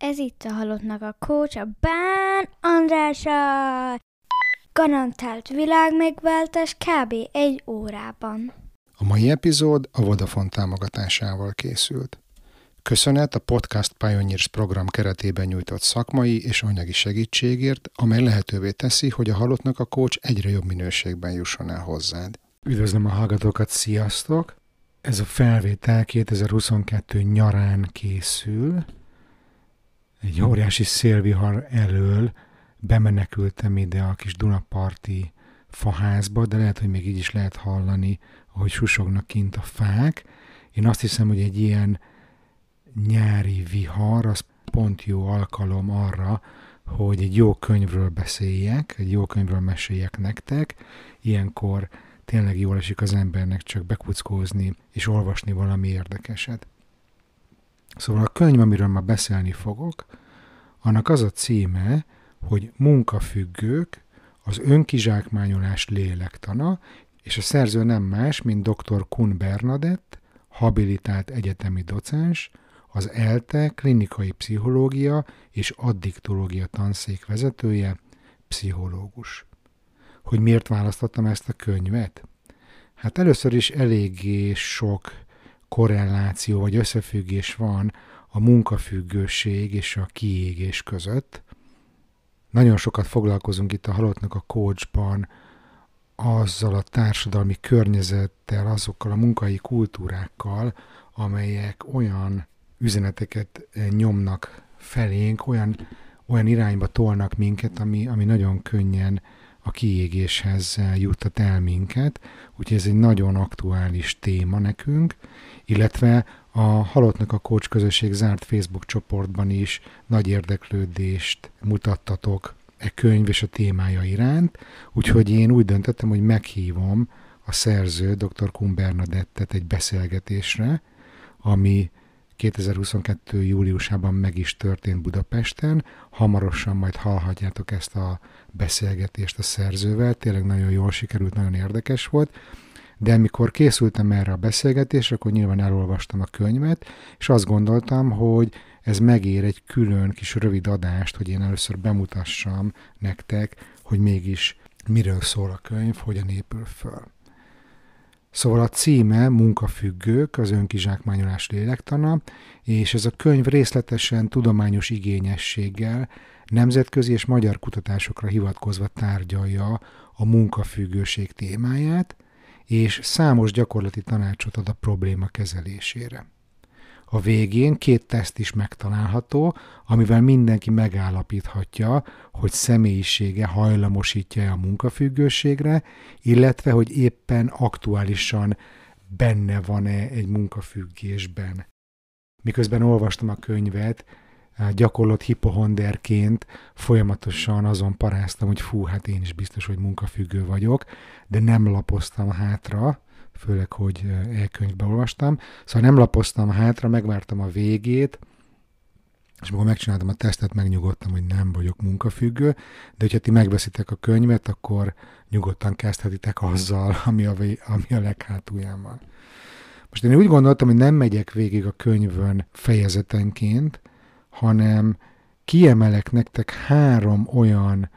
Ez itt a Halottnak a Coach, a Bán Andrása. Garantált világmegváltás kb. egy órában. A mai epizód a Vodafone támogatásával készült. Köszönet a Podcast Pioneers program keretében nyújtott szakmai és anyagi segítségért, amely lehetővé teszi, hogy a halottnak a coach egyre jobb minőségben jusson el hozzád. Üdvözlöm a hallgatókat, sziasztok! Ez a felvétel 2022 nyarán készül. Egy óriási szélvihar elől bemenekültem ide a kis Dunaparti faházba, de lehet, hogy még így is lehet hallani, ahogy susognak kint a fák. Én azt hiszem, hogy egy ilyen nyári vihar, az pont jó alkalom arra, hogy egy jó könyvről beszéljek, egy jó könyvről meséljek nektek. Ilyenkor tényleg jól esik az embernek csak bekuckózni és olvasni valami érdekeset. Szóval a könyv, amiről ma beszélni fogok, annak az a címe, hogy Munkafüggők, az önkizsákmányolás lélektana, és a szerző nem más, mint dr. Kun Bernadett, habilitált egyetemi docens, az ELTE klinikai pszichológia és addiktológia tanszék vezetője, pszichológus. Hogy miért választottam ezt a könyvet? Hát először is eléggé sok korreláció vagy összefüggés van a munkafüggőség és a kiégés között. Nagyon sokat foglalkozunk itt a halottnak a coachban azzal a társadalmi környezettel, azokkal a munkai kultúrákkal, amelyek olyan üzeneteket nyomnak felénk, olyan, olyan irányba tolnak minket, ami, ami nagyon könnyen a kiégéshez juttat el minket, úgyhogy ez egy nagyon aktuális téma nekünk, illetve a Halottnak a Coach közösség zárt Facebook csoportban is nagy érdeklődést mutattatok e könyv és a témája iránt, úgyhogy én úgy döntöttem, hogy meghívom a szerző, dr. Kun Bernadettet egy beszélgetésre, ami 2022. júliusában meg is történt Budapesten. Hamarosan majd hallhatjátok ezt a beszélgetést a szerzővel, tényleg nagyon jól sikerült, nagyon érdekes volt. De amikor készültem erre a beszélgetésre, akkor nyilván elolvastam a könyvet, és azt gondoltam, hogy ez megér egy külön kis rövid adást, hogy én először bemutassam nektek, hogy mégis miről szól a könyv, hogyan épül föl. Szóval a címe Munkafüggők, az önkizsákmányolás lélektana, és ez a könyv részletesen tudományos igényességgel, nemzetközi és magyar kutatásokra hivatkozva tárgyalja a munkafüggőség témáját, és számos gyakorlati tanácsot ad a probléma kezelésére. A végén két teszt is megtalálható, amivel mindenki megállapíthatja, hogy személyisége hajlamosítja a munkafüggőségre, illetve hogy éppen aktuálisan benne van-e egy munkafüggésben. Miközben olvastam a könyvet, gyakorlott hipohonderként folyamatosan azon paráztam, hogy fú, hát én is biztos, hogy munkafüggő vagyok, de nem lapoztam hátra, főleg, hogy e-könyvbe olvastam. Szóval nem lapoztam hátra, megvártam a végét, és amikor megcsináltam a tesztet, megnyugodtam, hogy nem vagyok munkafüggő, de hogyha ti megveszitek a könyvet, akkor nyugodtan kezdhetitek azzal, ami a, ami a leghátulján van. Most én úgy gondoltam, hogy nem megyek végig a könyvön fejezetenként, hanem kiemelek nektek három olyan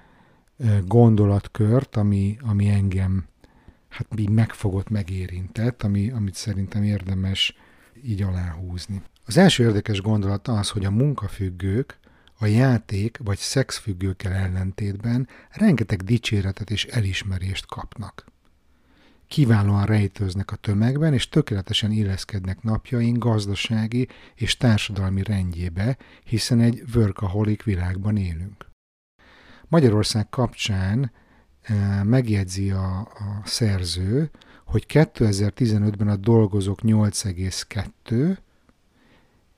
gondolatkört, ami, ami engem hát így megfogott, megérintett, ami, amit szerintem érdemes így aláhúzni. Az első érdekes gondolat az, hogy a munkafüggők a játék vagy szexfüggőkkel ellentétben rengeteg dicséretet és elismerést kapnak. Kiválóan rejtőznek a tömegben, és tökéletesen illeszkednek napjaink gazdasági és társadalmi rendjébe, hiszen egy workaholic világban élünk. Magyarország kapcsán megjegyzi a, a szerző, hogy 2015-ben a dolgozók 8,2,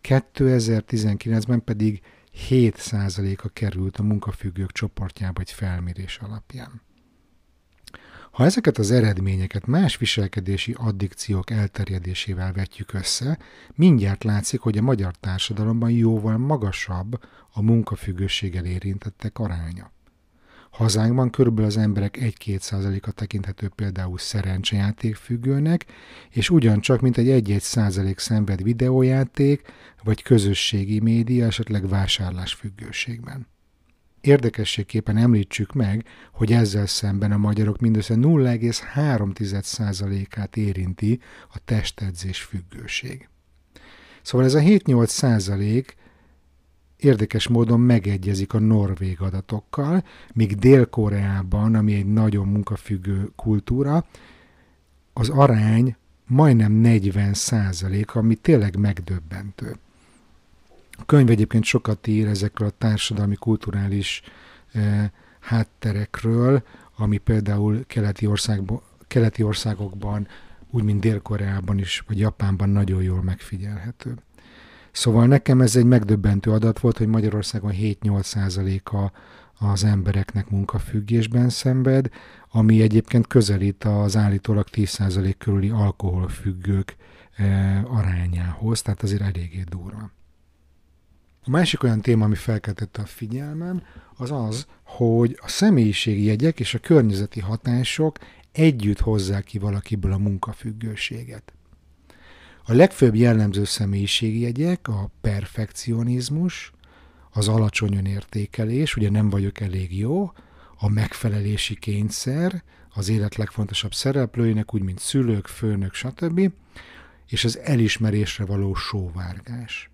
2019-ben pedig 7%-a került a munkafüggők csoportjába egy felmérés alapján. Ha ezeket az eredményeket más viselkedési addikciók elterjedésével vetjük össze, mindjárt látszik, hogy a magyar társadalomban jóval magasabb a munkafüggőséggel érintettek aránya. Hazánkban körülbelül az emberek 1-2 a tekinthető például szerencsejáték függőnek, és ugyancsak mint egy 1-1 százalék szenved videójáték, vagy közösségi média, esetleg vásárlás függőségben. Érdekességképpen említsük meg, hogy ezzel szemben a magyarok mindössze 0,3%-át érinti a testedzés függőség. Szóval ez a 7-8 százalék érdekes módon megegyezik a norvég adatokkal, míg Dél-Koreában, ami egy nagyon munkafüggő kultúra, az arány majdnem 40 százalék, ami tényleg megdöbbentő. A könyv egyébként sokat ír ezekről a társadalmi, kulturális eh, hátterekről, ami például keleti, országban, keleti országokban, úgy mint Dél-Koreában is, vagy Japánban nagyon jól megfigyelhető. Szóval nekem ez egy megdöbbentő adat volt, hogy Magyarországon 7-8 százaléka az embereknek munkafüggésben szenved, ami egyébként közelít az állítólag 10% körüli alkoholfüggők eh, arányához, tehát azért eléggé durva. A másik olyan téma, ami felkeltette a figyelmem, az az, hogy a személyiségi jegyek és a környezeti hatások együtt hozzák ki valakiből a munkafüggőséget. A legfőbb jellemző személyiségi jegyek a perfekcionizmus, az alacsony önértékelés, ugye nem vagyok elég jó, a megfelelési kényszer, az élet legfontosabb szereplőinek, úgy mint szülők, főnök, stb., és az elismerésre való sóvárgás.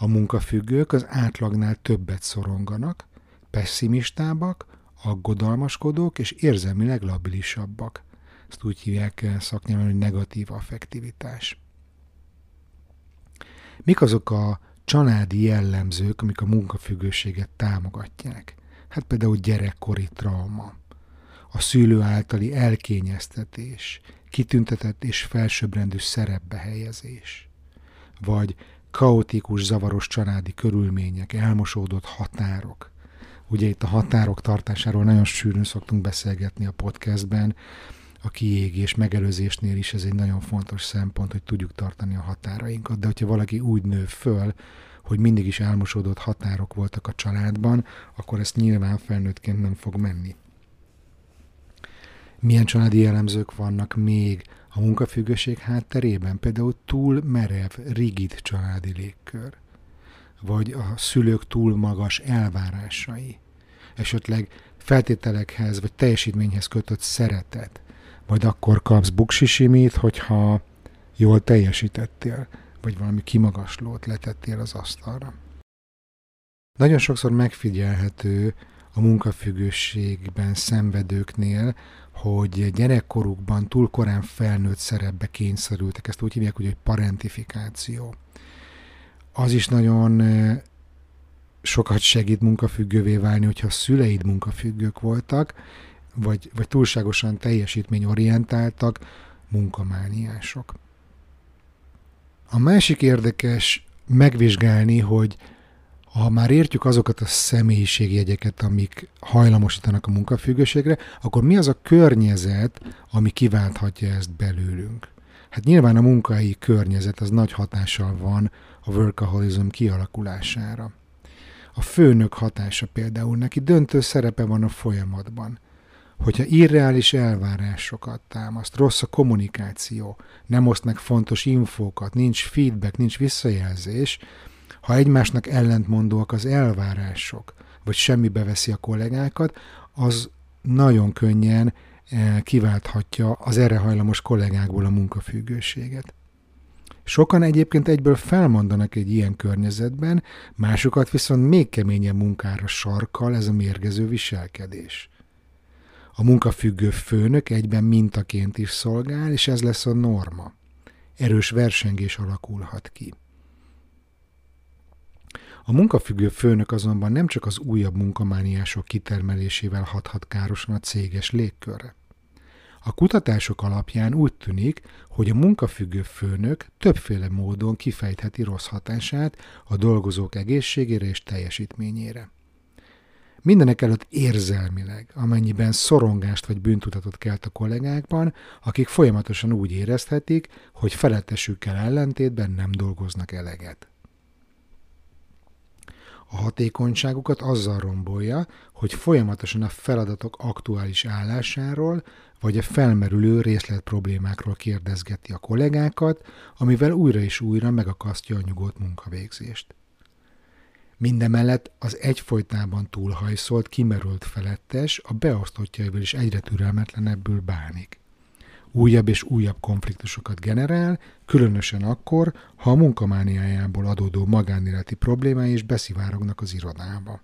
A munkafüggők az átlagnál többet szoronganak, pessimistábbak, aggodalmaskodók és érzelmileg labilisabbak. Ezt úgy hívják szaknyelven, hogy negatív affektivitás. Mik azok a családi jellemzők, amik a munkafüggőséget támogatják? Hát például gyerekkori trauma, a szülő általi elkényeztetés, kitüntetett és felsőbbrendű szerepbe helyezés, vagy kaotikus, zavaros családi körülmények, elmosódott határok. Ugye itt a határok tartásáról nagyon sűrűn szoktunk beszélgetni a podcastben, a kiégés megelőzésnél is ez egy nagyon fontos szempont, hogy tudjuk tartani a határainkat, de hogyha valaki úgy nő föl, hogy mindig is elmosódott határok voltak a családban, akkor ezt nyilván felnőttként nem fog menni. Milyen családi jellemzők vannak még a munkafüggőség hátterében? Például túl merev, rigid családi légkör, vagy a szülők túl magas elvárásai, esetleg feltételekhez vagy teljesítményhez kötött szeretet, majd akkor kapsz buksisimit, hogyha jól teljesítettél, vagy valami kimagaslót letettél az asztalra. Nagyon sokszor megfigyelhető a munkafüggőségben szenvedőknél, hogy gyerekkorukban túl korán felnőtt szerepbe kényszerültek. Ezt úgy hívják, hogy parentifikáció. Az is nagyon sokat segít munkafüggővé válni, hogyha a szüleid munkafüggők voltak, vagy, vagy túlságosan teljesítményorientáltak munkamániások. A másik érdekes megvizsgálni, hogy ha már értjük azokat a személyiségjegyeket, amik hajlamosítanak a munkafüggőségre, akkor mi az a környezet, ami kiválthatja ezt belőlünk? Hát nyilván a munkai környezet az nagy hatással van a workaholism kialakulására. A főnök hatása például neki döntő szerepe van a folyamatban hogyha irreális elvárásokat támaszt, rossz a kommunikáció, nem osztnak fontos infókat, nincs feedback, nincs visszajelzés, ha egymásnak ellentmondóak az elvárások, vagy semmibe veszi a kollégákat, az nagyon könnyen eh, kiválthatja az erre hajlamos kollégákból a munkafüggőséget. Sokan egyébként egyből felmondanak egy ilyen környezetben, másokat viszont még keményebb munkára sarkal ez a mérgező viselkedés a munkafüggő főnök egyben mintaként is szolgál, és ez lesz a norma. Erős versengés alakulhat ki. A munkafüggő főnök azonban nem csak az újabb munkamániások kitermelésével hathat károsan a céges légkörre. A kutatások alapján úgy tűnik, hogy a munkafüggő főnök többféle módon kifejtheti rossz hatását a dolgozók egészségére és teljesítményére. Mindenek előtt érzelmileg, amennyiben szorongást vagy bűntudatot kelt a kollégákban, akik folyamatosan úgy érezhetik, hogy felettesükkel ellentétben nem dolgoznak eleget. A hatékonyságukat azzal rombolja, hogy folyamatosan a feladatok aktuális állásáról vagy a felmerülő részlet problémákról kérdezgeti a kollégákat, amivel újra és újra megakasztja a nyugodt munkavégzést. Mindemellett az egyfolytában túlhajszolt, kimerült felettes a beosztottjaival is egyre türelmetlenebbül bánik. Újabb és újabb konfliktusokat generál, különösen akkor, ha a munkamániájából adódó magánéleti problémái is beszivárognak az irodába.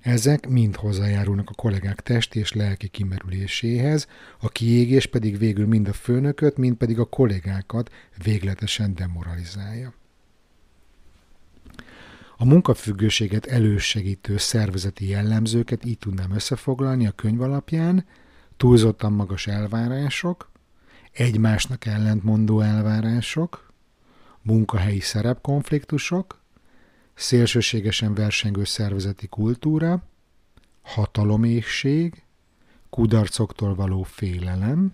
Ezek mind hozzájárulnak a kollégák testi és lelki kimerüléséhez, a kiégés pedig végül mind a főnököt, mind pedig a kollégákat végletesen demoralizálja. A munkafüggőséget elősegítő szervezeti jellemzőket így tudnám összefoglalni a könyv alapján, túlzottan magas elvárások, egymásnak ellentmondó elvárások, munkahelyi szerepkonfliktusok, szélsőségesen versengő szervezeti kultúra, hatalomészség, kudarcoktól való félelem,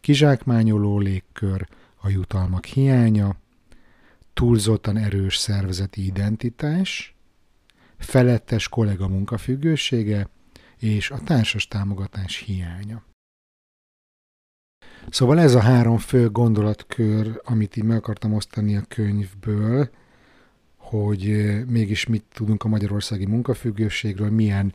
kizsákmányoló légkör, a jutalmak hiánya, túlzottan erős szervezeti identitás, felettes kollega munkafüggősége és a társas támogatás hiánya. Szóval ez a három fő gondolatkör, amit így meg akartam osztani a könyvből, hogy eh, mégis mit tudunk a magyarországi munkafüggőségről, milyen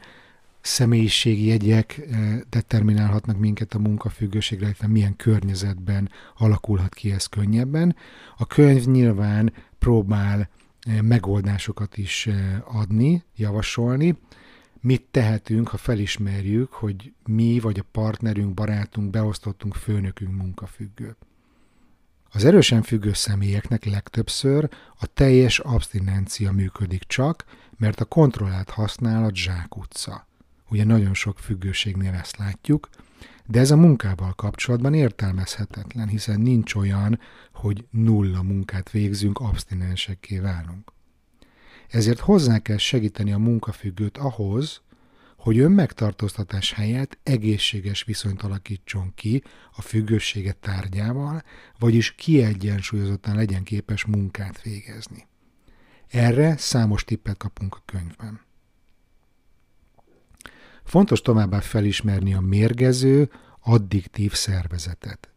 személyiségi jegyek eh, determinálhatnak minket a munkafüggőségre, illetve milyen környezetben alakulhat ki ez könnyebben. A könyv nyilván próbál eh, megoldásokat is adni, javasolni. Mit tehetünk, ha felismerjük, hogy mi vagy a partnerünk, barátunk, beosztottunk, főnökünk munkafüggő. Az erősen függő személyeknek legtöbbször a teljes abstinencia működik csak, mert a kontrollált használat zsákutca. Ugye nagyon sok függőségnél ezt látjuk, de ez a munkával kapcsolatban értelmezhetetlen, hiszen nincs olyan, hogy nulla munkát végzünk, abstinensekké válunk. Ezért hozzá kell segíteni a munkafüggőt ahhoz, hogy önmegtartóztatás helyett egészséges viszonyt alakítson ki a függősége tárgyával, vagyis kiegyensúlyozottan legyen képes munkát végezni. Erre számos tippet kapunk a könyvben. Fontos továbbá felismerni a mérgező, addiktív szervezetet.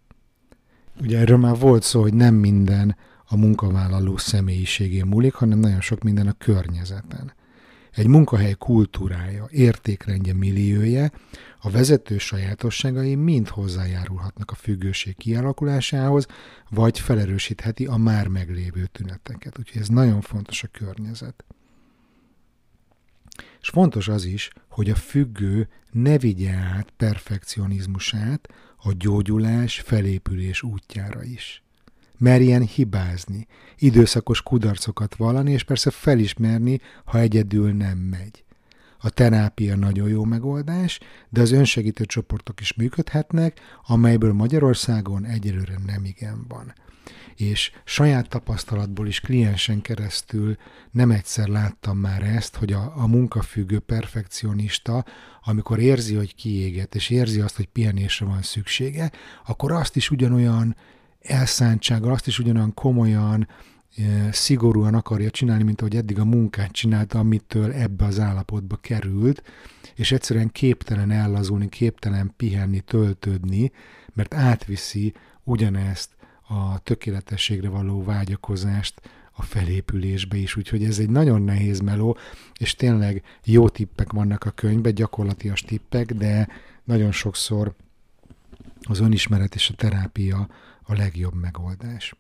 Ugye erről már volt szó, hogy nem minden a munkavállaló személyiségén múlik, hanem nagyon sok minden a környezeten egy munkahely kultúrája, értékrendje, milliója, a vezető sajátosságai mind hozzájárulhatnak a függőség kialakulásához, vagy felerősítheti a már meglévő tüneteket. Úgyhogy ez nagyon fontos a környezet. És fontos az is, hogy a függő ne vigye át perfekcionizmusát a gyógyulás, felépülés útjára is merjen hibázni, időszakos kudarcokat vallani, és persze felismerni, ha egyedül nem megy. A terápia nagyon jó megoldás, de az önsegítő csoportok is működhetnek, amelyből Magyarországon egyelőre nem igen van. És saját tapasztalatból is kliensen keresztül nem egyszer láttam már ezt, hogy a, a munkafüggő perfekcionista, amikor érzi, hogy kiéget, és érzi azt, hogy pihenésre van szüksége, akkor azt is ugyanolyan elszántsággal, azt is ugyanolyan komolyan, szigorúan akarja csinálni, mint ahogy eddig a munkát csinálta, amitől ebbe az állapotba került, és egyszerűen képtelen ellazulni, képtelen pihenni, töltődni, mert átviszi ugyanezt a tökéletességre való vágyakozást a felépülésbe is, úgyhogy ez egy nagyon nehéz meló, és tényleg jó tippek vannak a könyvben, gyakorlatias tippek, de nagyon sokszor az önismeret és a terápia a legjobb megoldás.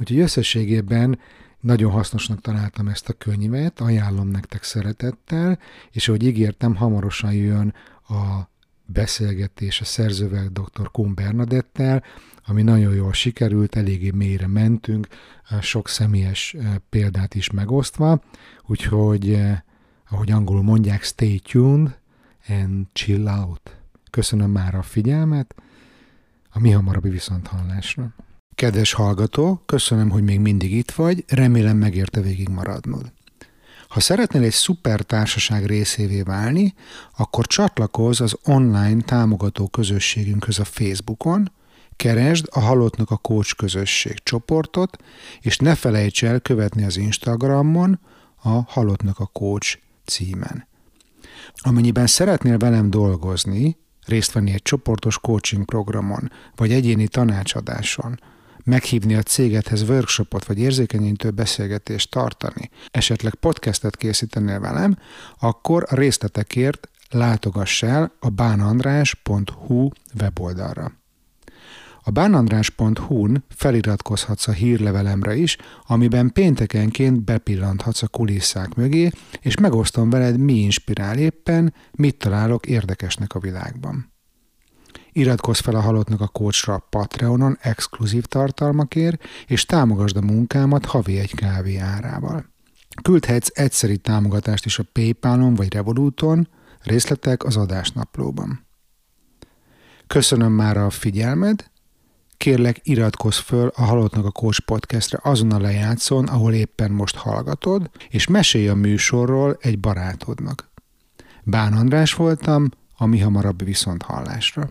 Úgyhogy összességében nagyon hasznosnak találtam ezt a könyvet, ajánlom nektek szeretettel, és ahogy ígértem, hamarosan jön a beszélgetés a szerzővel dr. Kuhn Bernadettel, ami nagyon jól sikerült, eléggé mélyre mentünk, sok személyes eh, példát is megosztva, úgyhogy, eh, ahogy angolul mondják, stay tuned and chill out. Köszönöm már a figyelmet, a mi hamarabbi viszonthallásra. Kedves hallgató, köszönöm, hogy még mindig itt vagy, remélem megérte végig maradnod. Ha szeretnél egy szuper társaság részévé válni, akkor csatlakozz az online támogató közösségünkhöz a Facebookon, Keresd a Halottnak a Coach közösség csoportot, és ne felejts el követni az Instagramon a Halottnak a Coach címen. Amennyiben szeretnél velem dolgozni, részt venni egy csoportos coaching programon, vagy egyéni tanácsadáson, meghívni a cégedhez workshopot vagy érzékenyítő beszélgetést tartani, esetleg podcastet készítenél velem, akkor a részletekért látogass el a bánandrás.hu weboldalra. A bánandrás.hu-n feliratkozhatsz a hírlevelemre is, amiben péntekenként bepillanthatsz a kulisszák mögé, és megosztom veled, mi inspirál éppen, mit találok érdekesnek a világban. Iratkozz fel a Halottnak a Coachra Patreonon exkluzív tartalmakért, és támogasd a munkámat havi egy kávé árával. Küldhetsz egyszeri támogatást is a Paypalon vagy Revoluton, részletek az adásnaplóban. Köszönöm már a figyelmed, kérlek iratkozz föl a Halottnak a Coach podcastre azon a lejátszón, ahol éppen most hallgatod, és mesélj a műsorról egy barátodnak. Bán András voltam, a mi hamarabb viszont hallásra.